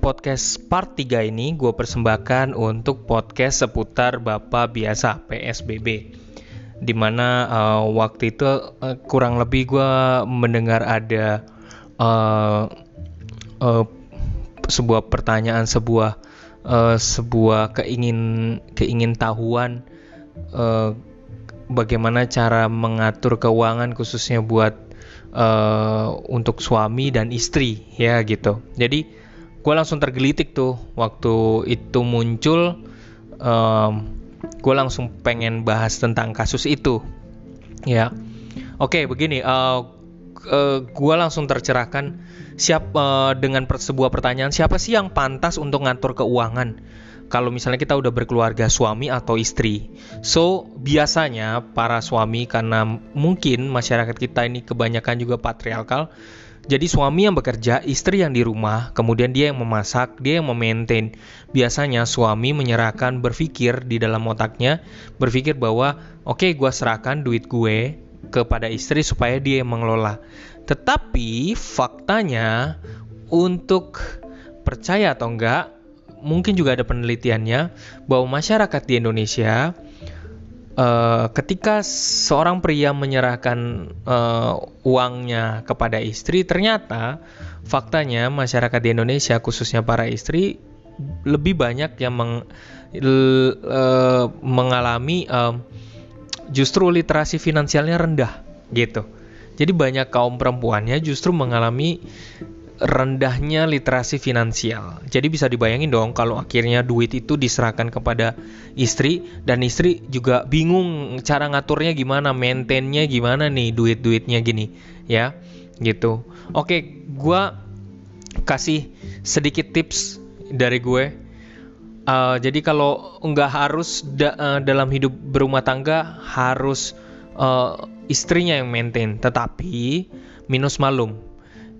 podcast part 3 ini gue persembahkan untuk podcast seputar Bapak Biasa PSBB Di mana uh, waktu itu uh, kurang lebih gue mendengar ada uh, uh, sebuah pertanyaan, sebuah uh, sebuah keingin keingin tahuan uh, bagaimana cara mengatur keuangan khususnya buat uh, untuk suami dan istri ya gitu. Jadi gue langsung tergelitik tuh waktu itu muncul. Um, gue langsung pengen bahas tentang kasus itu ya. Oke begini. Uh, uh, gue langsung tercerahkan siap uh, dengan sebuah pertanyaan siapa sih yang pantas untuk ngatur keuangan kalau misalnya kita udah berkeluarga suami atau istri. So, biasanya para suami karena mungkin masyarakat kita ini kebanyakan juga patriarkal. Jadi suami yang bekerja, istri yang di rumah, kemudian dia yang memasak, dia yang memaintain. Biasanya suami menyerahkan berpikir di dalam otaknya, berpikir bahwa oke okay, gue serahkan duit gue kepada istri supaya dia yang mengelola. Tetapi faktanya untuk percaya atau enggak, mungkin juga ada penelitiannya bahwa masyarakat di Indonesia uh, ketika seorang pria menyerahkan uh, uangnya kepada istri, ternyata faktanya masyarakat di Indonesia khususnya para istri lebih banyak yang meng, uh, mengalami uh, justru literasi finansialnya rendah gitu. Jadi banyak kaum perempuannya justru mengalami rendahnya literasi finansial. Jadi bisa dibayangin dong kalau akhirnya duit itu diserahkan kepada istri dan istri juga bingung cara ngaturnya gimana, maintainnya gimana nih duit-duitnya gini, ya, gitu. Oke, gue kasih sedikit tips dari gue. Uh, jadi kalau nggak harus da uh, dalam hidup berumah tangga harus uh, istrinya yang maintain, tetapi minus malum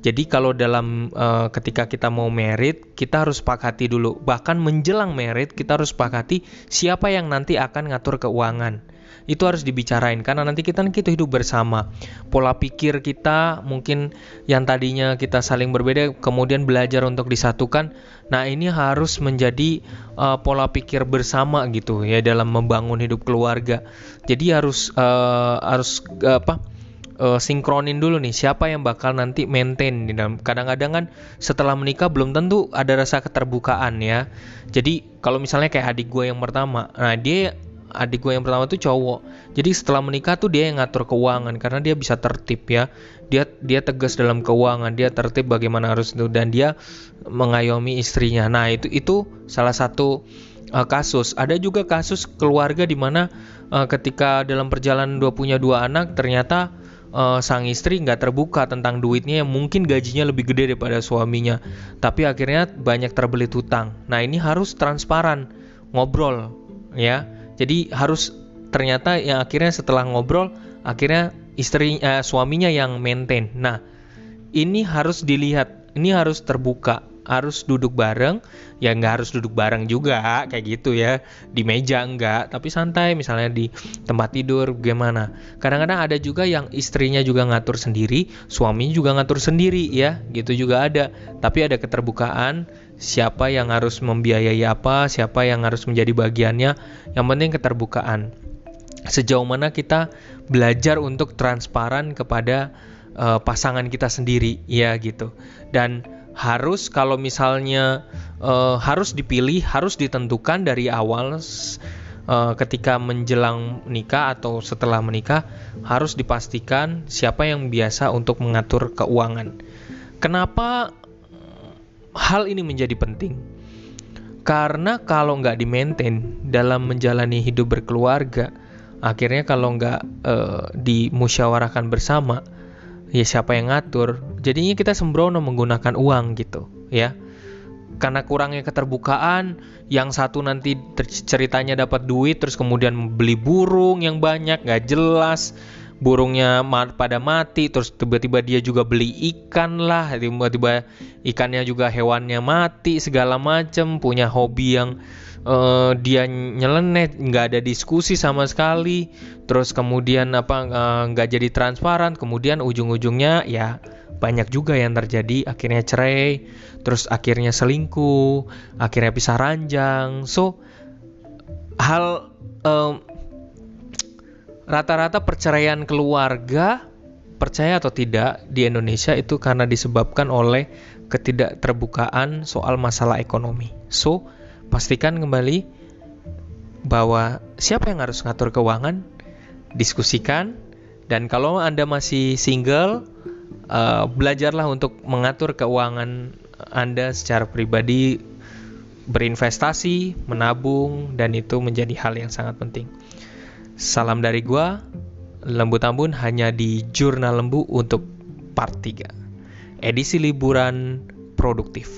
jadi kalau dalam uh, ketika kita mau merit, kita harus sepakati dulu. Bahkan menjelang merit, kita harus sepakati siapa yang nanti akan ngatur keuangan. Itu harus dibicarain karena nanti kita kita hidup bersama. Pola pikir kita mungkin yang tadinya kita saling berbeda, kemudian belajar untuk disatukan. Nah ini harus menjadi uh, pola pikir bersama gitu ya dalam membangun hidup keluarga. Jadi harus uh, harus uh, apa? Uh, sinkronin dulu nih siapa yang bakal nanti maintain di dalam kadang-kadang kan setelah menikah belum tentu ada rasa keterbukaan ya. Jadi kalau misalnya kayak adik gue yang pertama nah dia adik gue yang pertama tuh cowok. Jadi setelah menikah tuh dia yang ngatur keuangan karena dia bisa tertib ya. Dia dia tegas dalam keuangan dia tertib bagaimana harus itu dan dia mengayomi istrinya. Nah itu itu salah satu uh, kasus. Ada juga kasus keluarga di mana uh, ketika dalam perjalanan dua punya dua anak ternyata uh, sang istri nggak terbuka tentang duitnya yang mungkin gajinya lebih gede daripada suaminya, tapi akhirnya banyak terbelit hutang. Nah ini harus transparan, ngobrol, ya. Jadi harus ternyata yang akhirnya setelah ngobrol, akhirnya istri uh, suaminya yang maintain. Nah ini harus dilihat, ini harus terbuka harus duduk bareng ya nggak harus duduk bareng juga kayak gitu ya. Di meja enggak tapi santai misalnya di tempat tidur gimana. Kadang-kadang ada juga yang istrinya juga ngatur sendiri suaminya juga ngatur sendiri ya. Gitu juga ada. Tapi ada keterbukaan siapa yang harus membiayai apa siapa yang harus menjadi bagiannya. Yang penting keterbukaan. Sejauh mana kita belajar untuk transparan kepada uh, pasangan kita sendiri ya gitu. Dan harus kalau misalnya uh, harus dipilih harus ditentukan dari awal uh, ketika menjelang menikah atau setelah menikah harus dipastikan siapa yang biasa untuk mengatur keuangan. Kenapa hal ini menjadi penting? Karena kalau nggak di-maintain dalam menjalani hidup berkeluarga, akhirnya kalau nggak uh, dimusyawarahkan bersama, ya siapa yang ngatur? Jadinya kita sembrono menggunakan uang gitu ya. Karena kurangnya keterbukaan yang satu nanti ceritanya dapat duit terus kemudian beli burung yang banyak nggak jelas burungnya pada mati terus tiba-tiba dia juga beli ikan lah tiba-tiba ikannya juga hewannya mati segala macam punya hobi yang uh, dia nyelenet nggak ada diskusi sama sekali terus kemudian apa uh, nggak jadi transparan kemudian ujung-ujungnya ya banyak juga yang terjadi akhirnya cerai, terus akhirnya selingkuh, akhirnya pisah ranjang. So hal um, rata-rata perceraian keluarga percaya atau tidak di Indonesia itu karena disebabkan oleh ketidakterbukaan soal masalah ekonomi. So, pastikan kembali bahwa siapa yang harus ngatur keuangan, diskusikan dan kalau Anda masih single, uh, belajarlah untuk mengatur keuangan Anda secara pribadi, berinvestasi, menabung dan itu menjadi hal yang sangat penting. Salam dari gua, Lembu Tambun hanya di Jurnal Lembu untuk part 3. Edisi liburan produktif.